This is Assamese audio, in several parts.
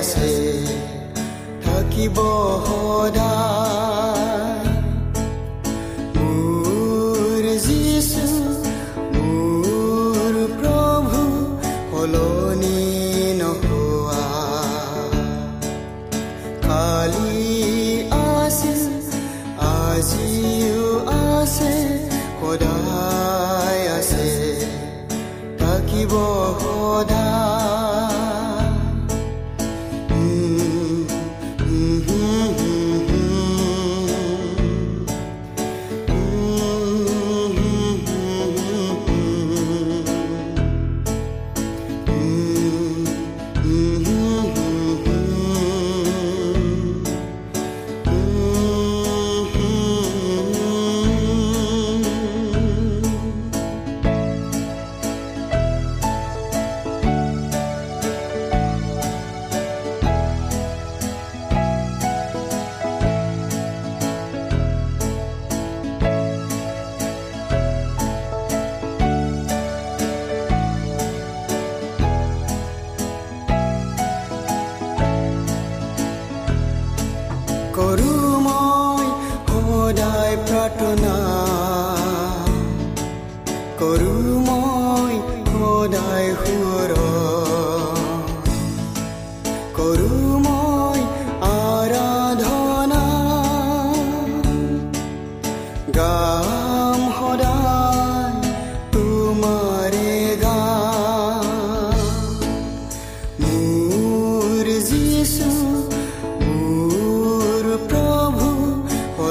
আছে থাকিব সদা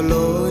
Lord.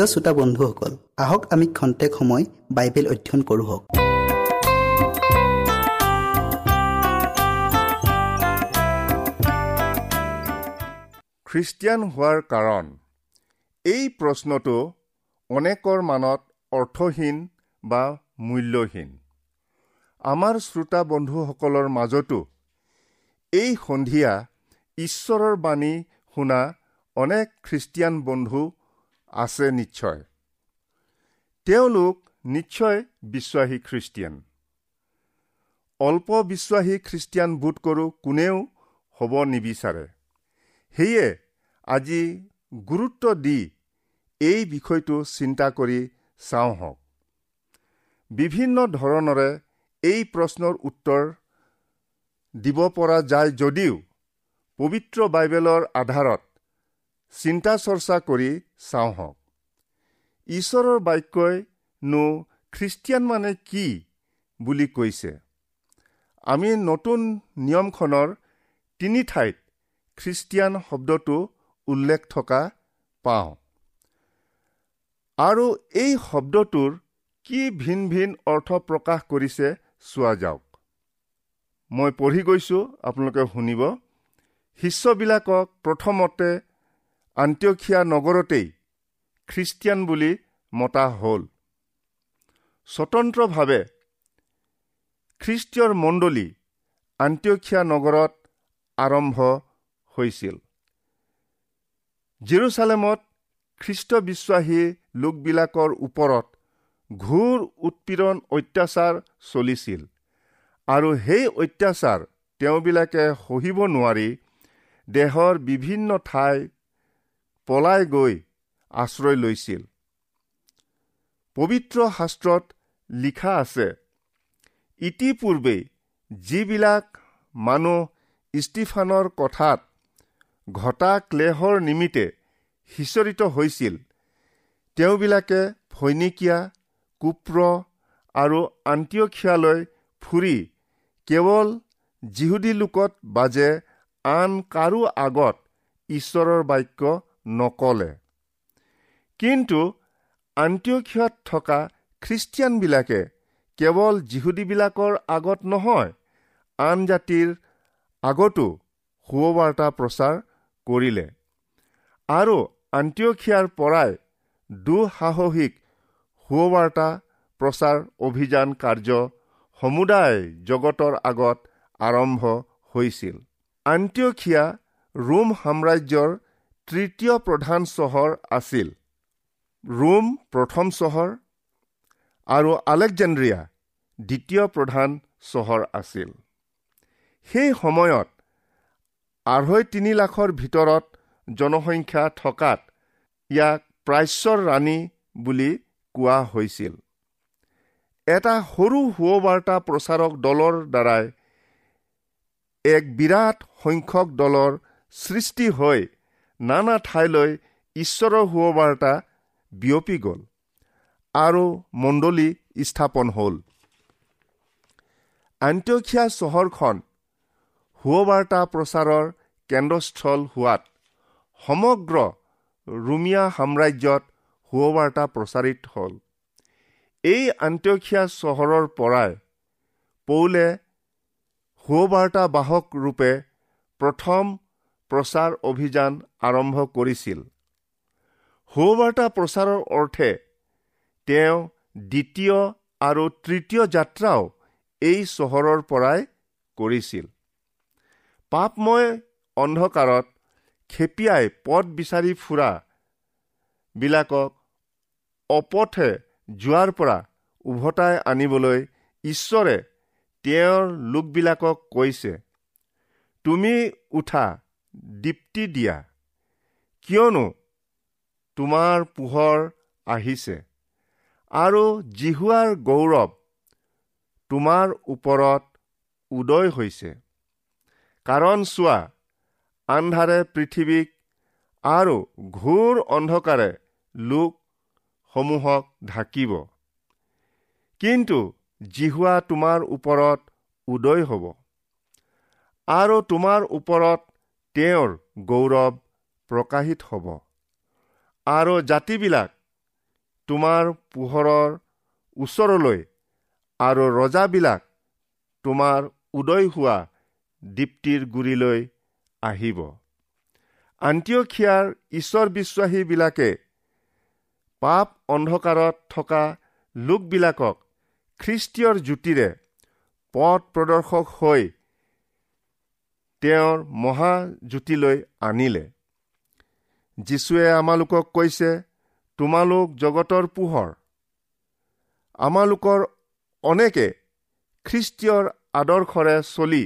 প্ৰিয় শ্ৰোতা বন্ধুসকল আহক আমি খন্তেক সময় বাইবেল অধ্যয়ন কৰোঁ খ্ৰীষ্টিয়ান হোৱাৰ কাৰণ। এই প্ৰশ্নটো অনেকৰ মানত অৰ্থহীন বা মূল্যহীন। আমাৰ শ্ৰোতা বন্ধুসকলৰ মাজতো এই সন্ধিয়া ঈশ্বৰৰ বাণী শুনা অনেক খ্ৰীষ্টিয়ান বন্ধু আছে নিশ্চয়। তেওঁলোক নিশ্চয় বিশ্বাসী খ্ৰীষ্টিয়ান। অল্প বিশ্বাসী খ্ৰীষ্টিয়ান বোধ কৰোঁ কোনেও হ'ব নিবিচাৰে। সেয়ে আজি গুৰুত্ব দি এই বিষয়টো চিন্তা কৰি চাওঁ হওক। বিভিন্ন ধৰণৰে এই প্ৰশ্নৰ উত্তৰ দিব পৰা যায় যদিও পবিত্ৰ বাইবেলৰ আধাৰত চিন্তা চৰ্চা কৰি চাওঁ হওক ঈশ্বৰৰ বাক্যইনো খ্ৰীষ্টিয়ান মানে কি বুলি কৈছে? আমি নতুন নিয়মখনৰ তিনি ঠাইত খ্ৰীষ্টিয়ান শব্দটো উল্লেখ থকা পাওঁ। আৰু এই শব্দটোৰ কি ভিন ভিন অৰ্থ প্ৰকাশ কৰিছে চোৱা যাওক। মই পঢ়ি গৈছোঁ আপোনালোকে শুনিব। শিষ্যবিলাকক প্ৰথমতে আন্ত্যখিয়া নগৰতেই খ্ৰীষ্টিয়ান বুলি মতা হ'ল। স্বতন্ত্ৰভাৱে খ্ৰীষ্টীয়ৰ মণ্ডলী আন্ত্যখিয়া নগৰত আৰম্ভ হৈছিল। জিৰচালেমত খ্ৰীষ্ট বিশ্বাসী লোকবিলাকৰ ওপৰত ঘূৰ উৎপীড়ন অত্যাচাৰ চলিছিল আৰু সেই অত্যাচাৰ তেওঁবিলাকে সহিব নোৱাৰি দেহৰ বিভিন্ন ঠাই পলাই গৈ আশ্ৰয় লৈছিল। পবিত্ৰ শাস্ত্ৰত লিখা আছে ইতিপূৰ্বেই যিবিলাক মানুহ ষ্টিফানৰ কথাত ঘটা ক্লেহৰ নিমিত্তে সিঁচৰিত হৈছিল তেওঁবিলাকে ফৈনিকীয়া কুপ্ৰ আৰু আন্ত্যখিয়ালৈ ফুৰি কেৱল যিহুদী লোকত বাজে আন কাৰো আগত ঈশ্বৰৰ বাক্য নকলে। কিন্তু আন্ত্যক্ষত থকা খ্ৰীষ্টিয়ানবিলাকে কেৱল যিহুদীবিলাকৰ আগত নহয় আন জাতিৰ আগতো সুবাৰ্তা প্ৰচাৰ কৰিলে। আৰু আন্ত্যক্ষিয়াৰ পৰাই দুঃসাহসিক সুবাৰ্তা প্ৰচাৰ অভিযান কাৰ্য সমুদায় জগতৰ আগত আৰম্ভ হৈছিল। আন্ত্যক্ষিয়া ৰোম সাম্ৰাজ্যৰ তৃতীয় প্ৰধান চহৰ আছিল। ৰোম প্ৰথম চহৰ আৰু আলেকজেণ্ড্ৰিয়া দ্বিতীয় প্ৰধান চহৰ আছিল। সেই সময়ত আঢ়ৈ তিনি লাখৰ ভিতৰত জনসংখ্যা থকাত ইয়াক প্ৰাচ্যৰ ৰাণী বুলি কোৱা হৈছিল। এটা সৰু সুবাৰ্তা প্ৰচাৰক দলৰ দ্বাৰাই এক বিৰাট সংখ্যক দলৰ সৃষ্টি হৈ নানা ঠাইলৈ ঈশ্বৰৰ সুবাৰ্তা বিয়পি গ'ল আৰু মণ্ডলী স্থাপন হ'ল। আন্ত্যক্ষিয়া চহৰখন সুবাৰ্তা প্ৰচাৰৰ কেন্দ্ৰস্থল হোৱাত সমগ্ৰ ৰুমিয়া সাম্ৰাজ্যত সুবাৰ্তা প্ৰচাৰিত হ'ল। এই আন্ত্যক্ষিয়া চহৰৰ পৰাই পৌলে সুবাৰ্তা বাহক ৰূপে প্ৰথম প্ৰচাৰ অভিযান আৰম্ভ কৰিছিল। সৌবাৰ্তা প্ৰচাৰৰ অৰ্থে তেওঁ দ্বিতীয় আৰু তৃতীয় যাত্ৰাও এই চহৰৰ পৰাই কৰিছিল। পাপময় অন্ধকাৰত খেপিয়াই পথ বিচাৰি ফুৰা বিলাকক অপথে যোৱাৰ পৰা উভতাই আনিবলৈ ঈশ্বৰে তেওঁৰ লোকবিলাকক কৈছে তুমি উঠা দীপ্তি দিয়া। কিয়নো তোমাৰ পোহৰ আহিছে আৰু জিহুৱাৰ গৌৰৱ তোমাৰ ওপৰত উদয় হৈছে। কাৰণ চোৱা আন্ধাৰে পৃথিৱীক আৰু ঘোৰ অন্ধকাৰে লোকসমূহক ঢাকিব। কিন্তু জিহুৱা তোমাৰ ওপৰত উদয় হ'ব আৰু তোমাৰ ওপৰত তেওঁৰ গৌৰৱ প্ৰকাশিত হ'ব। আৰু জাতিবিলাক তোমাৰ পোহৰৰ ওচৰলৈ আৰু ৰজাবিলাক তোমাৰ উদয় হোৱা দীপ্তিৰ গুৰিলৈ আহিব। আন্তিয়খিয়াৰ ঈশ্বৰ বিশ্বাসীবিলাকে পাপ অন্ধকাৰত থকা লোকবিলাকক খ্ৰীষ্টীয়ৰ জ্যোতিৰে পথ প্ৰদৰ্শক হৈ তেওঁৰ মহাজ্যোতিলৈ আনিলে। যীশুৱে আমালোকক কৈছে তোমালোক জগতৰ পোহৰ। আমালোকৰ অনেকে খ্ৰীষ্টীয়ৰ আদৰ্শৰে চলি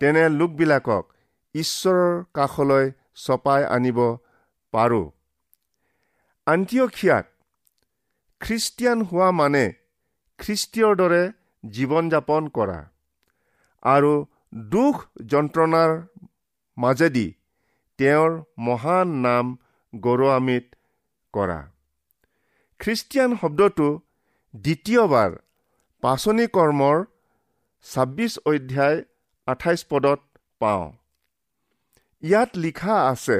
তেনে লোকবিলাকক ঈশ্বৰৰ কাষলৈ চপাই আনিব পাৰোঁ। আন্তিয়খিয়াত খ্ৰীষ্টিয়ান হোৱা মানে খ্ৰীষ্টীয়ৰ দৰে জীৱন যাপন কৰা আৰু দুখ যন্ত্ৰণাৰ মাজেদি তেওঁৰ মহান নাম গৌৰৱান্বিত কৰা। খ্ৰীষ্টিয়ান শব্দটো দ্বিতীয়বাৰ পাচনি কৰ্মৰ ছাব্বিছ অধ্যায় আঠাইছ পদত পাওঁ। ইয়াত লিখা আছে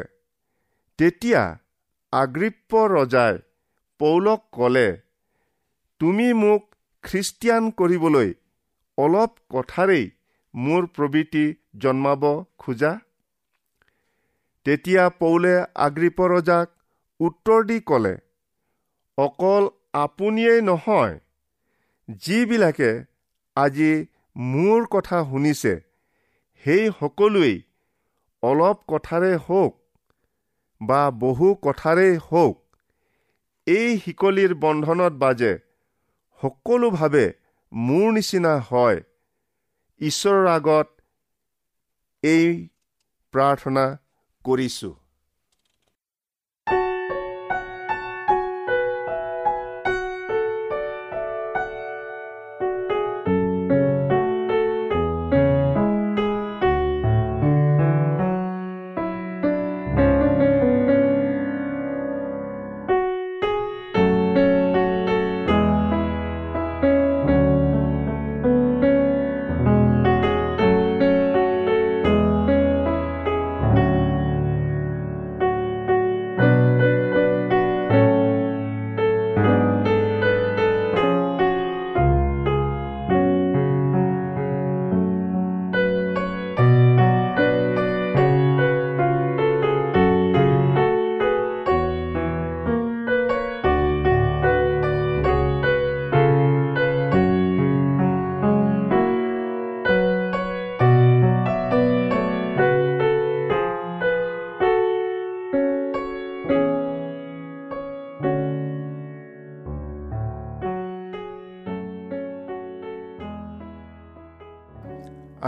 তেতিয়া আগ্ৰিপ্য ৰজাই পৌলক ক'লে তুমি মোক খ্ৰীষ্টিয়ান কৰিবলৈ অলপ কথাৰেই মোৰ প্ৰভৃতি জন্মাব খোজা। তেতিয়া পৌলে আগ্ৰিপ ৰজাক উত্তৰ দি ক'লে অকল আপুনিয়েই নহয় যিবিলাকে আজি মোৰ কথা শুনিছে সেই সকলোৱেই অলপ কথাৰে হওক বা বহু কথাৰেই হওক এই শিকলিৰ বন্ধনত বাজে সকলোভাৱে মোৰ নিচিনা হয়। ঈশ্বৰৰ আগত এই প্ৰাৰ্থনা কৰিছোঁ।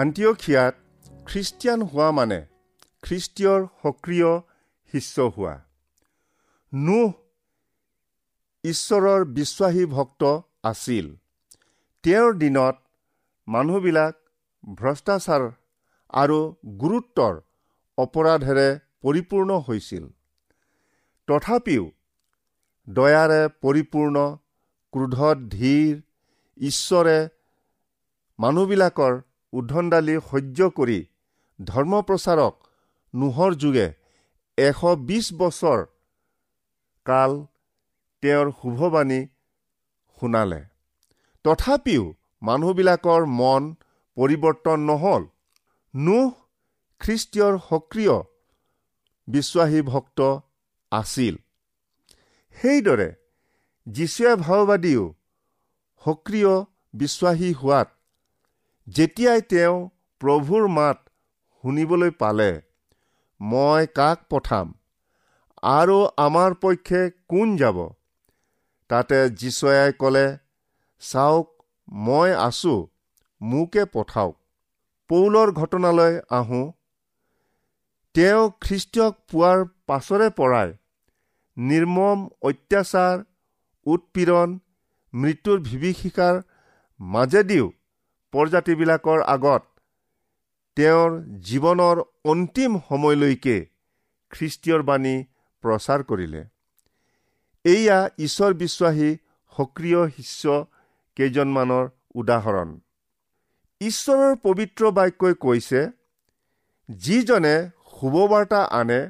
আন্তিয়খিয়াত খ্ৰীষ্টিয়ান হোৱা মানে খ্ৰীষ্টীয়ৰ সক্ৰিয় শিষ্য হোৱা। নোহ ঈশ্বৰৰ বিশ্বাসী ভক্ত আছিল। তেওঁৰ দিনত মানুহবিলাক ভ্ৰষ্টাচাৰ আৰু গুৰুত্বৰ অপৰাধেৰে পৰিপূৰ্ণ হৈছিল। তথাপিও দয়াৰে পৰিপূৰ্ণ ক্ৰোধত ধীৰ ঈশ্বৰে মানুহবিলাকৰ উদ্ধণ্ডালি সহ্য কৰি ধৰ্মপ্ৰচাৰক নোহৰ যোগে এশ বিছ বছৰ কাল তেওঁৰ শুভবাণী শুনালে। তথাপিও মানুহবিলাকৰ মন পৰিৱৰ্তন নহল। নোহ খ্ৰীষ্টীয়ৰ সক্ৰিয় বিশ্বাসী ভক্ত আছিল। সেইদৰে যীশুৱে ভাওবাদীও সক্ৰিয় বিশ্বাসী হোৱাত যেতিয়াই তেওঁ প্ৰভুৰ মাত শুনিবলৈ পালে মই কাক পঠাম? আৰু আমাৰ পক্ষে কোন যাব? তাতে যীচয়াই ক'লে চাওক মই আছো মোকে পঠাওক। পৌলৰ ঘটনালৈ আহোঁ। তেওঁ খ্ৰীষ্টক পোৱাৰ পাছৰে পৰাই নিৰ্মম অত্যাচাৰ উৎপীড়ন মৃত্যুৰ বিভীষিকাৰ মাজেদিও প্ৰজাতিবিলাকৰ আগত তেওঁৰ জীৱনৰ অন্তিম সময়লৈকে খ্ৰীষ্টীয়ৰ বাণী প্ৰচাৰ কৰিলে। এয়া ঈশ্বৰ বিশ্বাসী সক্ৰিয় শিষ্য কেইজনমানৰ উদাহৰণ। ঈশ্বৰৰ পবিত্ৰ বাক্যই কৈছে যিজনে শুভবাৰ্তা আনে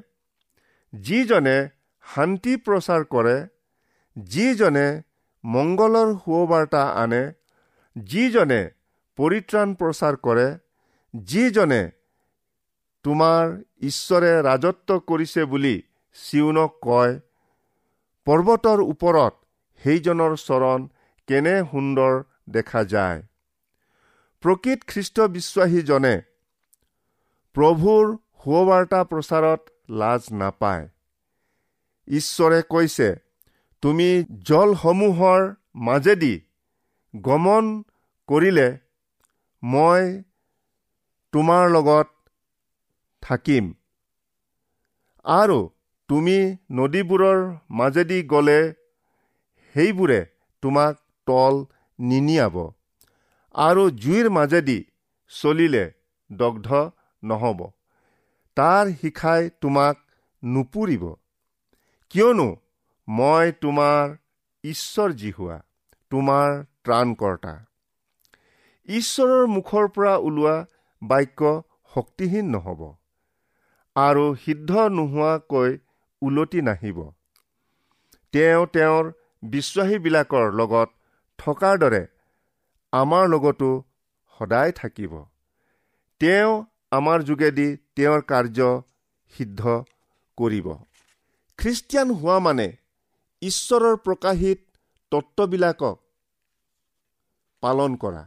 যিজনে শান্তি প্ৰচাৰ কৰে যিজনে মংগলৰ শুভবাৰ্তা আনে যিজনে পৰিত্ৰাণ প্ৰচাৰ কৰে যিজনে তোমাৰ ঈশ্বৰে ৰাজত্ব কৰিছে বুলি চিউনক কয় পৰ্বতৰ ওপৰত সেইজনৰ চৰণ কেনে সুন্দৰ দেখা যায়। প্ৰকৃত খ্ৰীষ্ট বিশ্বাসীজনে প্ৰভুৰ সুবাৰ্তা প্ৰচাৰত লাজ নাপায়। ঈশ্বৰে কৈছে তুমি জলসমূহৰ মাজেদি গমন কৰিলে মই তোমাৰ লগত থাকিম। আৰু তুমি নদীবোৰৰ মাজেদি গ'লে সেইবোৰে তোমাক তল নিনিয়াব। আৰু জুইৰ মাজেদি চলিলে দগ্ধ নহ'ব। তাৰ শিখাই তোমাক নুপুৰিব। কিয়নো মই তোমাৰ ঈশ্বৰ জিহুৱা তোমাৰ ত্ৰাণকৰ্তা। ঈশ্বৰৰ মুখৰ পৰা ওলোৱা বাক্য শক্তিহীন নহ'ব আৰু সিদ্ধ নোহোৱাকৈ ওলটি নাহিব। তেওঁ তেওঁৰ বিশ্বাসীবিলাকৰ লগত থকাৰ দৰে আমাৰ লগতো সদায় থাকিব। তেওঁ আমাৰ যোগেদি তেওঁৰ কাৰ্য সিদ্ধ কৰিব। খ্ৰীষ্টিয়ান হোৱা মানে ঈশ্বৰৰ প্ৰকাশিত তত্ত্ববিলাকক পালন কৰা।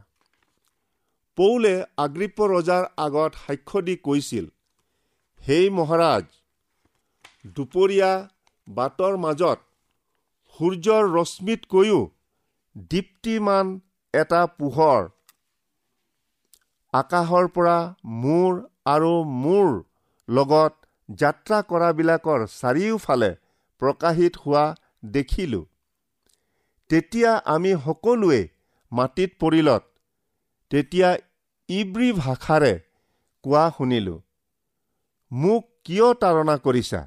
পৌলে আগ্ৰিপ ৰজাৰ আগত সাক্ষ্য দি কৈছিল হেই মহাৰাজ দুপৰীয়া বাটৰ মাজত সূৰ্যৰ ৰশ্মিতকৈও দীপ্তিমান এটা পোহৰ। আকাশৰ পৰা মোৰ আৰু মোৰ লগত যাত্ৰা কৰাবিলাকৰ চাৰিওফালে প্ৰকাশিত হোৱা দেখিলো। তেতিয়া আমি সকলোৱে মাটিত পৰিলত তেতিয়া ইব্ৰী ভাষাৰে কোৱা শুনিলো মোক কিয় তাৰণা কৰিছা?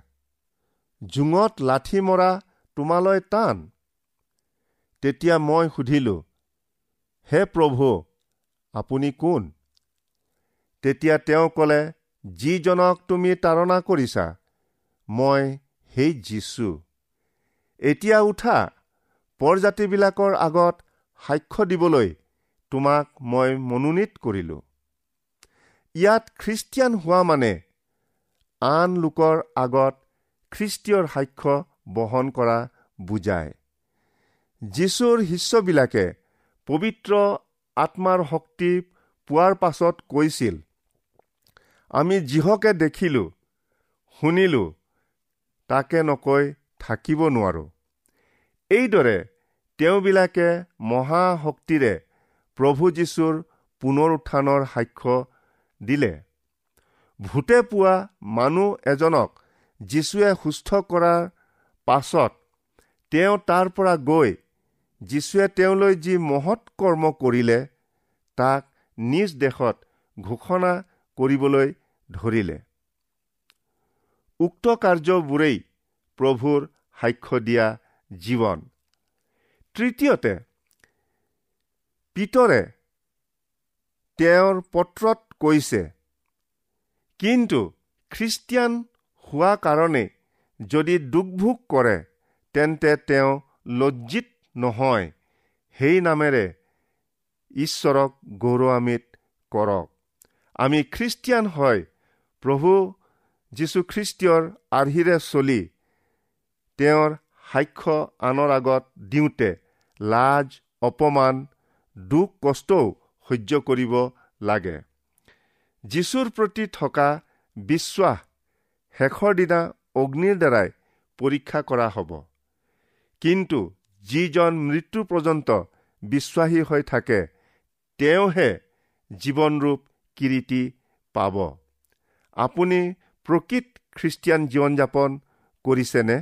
জোঙত লাঠি মৰা তোমালৈ টান? তেতিয়া মই সুধিলো হে প্ৰভু আপুনি কোন? তেতিয়া তেওঁ ক'লে যিজনক তুমি তাৰণা কৰিছা মই সেই যিচু। এতিয়া উঠা পৰজাতিবিলাকৰ আগত সাক্ষ্য দিবলৈ তোমাক মই মনোনীত কৰিলো। ইয়াত খ্ৰীষ্টিয়ান হোৱা মানে আন লোকৰ আগত খ্ৰীষ্টীয়ৰ সাক্ষ্য বহন কৰা বুজায়। যীশুৰ শিষ্যবিলাকে পবিত্ৰ আত্মাৰ শক্তি পোৱাৰ পাছত কৈছিল আমি যিহকে দেখিলো শুনিলো তাকে নকৈ থাকিব নোৱাৰো। এইদৰে তেওঁবিলাকে মহাশক্তিৰে প্ৰভু যীশুৰ পুনৰ উত্থানৰ সাক্ষ্য দিলে। ভূতে পোৱা মানুহ এজনক যীশুৱে সুস্থ কৰাৰ পাছত তেওঁ তাৰ পৰা গৈ যীশুৱে তেওঁলৈ যি মহৎ কৰ্ম কৰিলে তাক নিজ দেশত ঘোষণা কৰিবলৈ ধৰিলে। উক্ত কাৰ্যবোৰেই প্ৰভুৰ সাক্ষ্য দিয়া জীৱন। তৃতীয়তে পিতৰে তেওঁৰ পত্ৰত কৈছে কিন্তু খ্ৰীষ্টিয়ান হোৱা কাৰণে যদি দুখভোগ কৰে তেন্তে তেওঁ লজ্জিত নহয়। সেই নামেৰে ঈশ্বৰক গৌৰৱান্বিত কৰক। আমি খ্ৰীষ্টিয়ান হয় প্ৰভু যীশুখ্ৰীষ্টীয়ৰ আৰ্হিৰে চলি তেওঁৰ সাক্ষ্য আনৰ আগত দিওঁতে লাজ অপমান দুখ কষ্টও সহ্য কৰিব লাগে। যীশুৰ প্ৰতি থকা বিশ্বাস শেষৰ দিনা অগ্নিৰ দ্বাৰাই পৰীক্ষা কৰা হ'ব। কিন্তু যিজন মৃত্যু পৰ্যন্ত বিশ্বাসী হৈ থাকে তেওঁহে জীৱনৰূপ কিৰিটি পাব। আপুনি প্ৰকৃত খ্ৰীষ্টিয়ান জীৱন যাপন কৰিছেনে?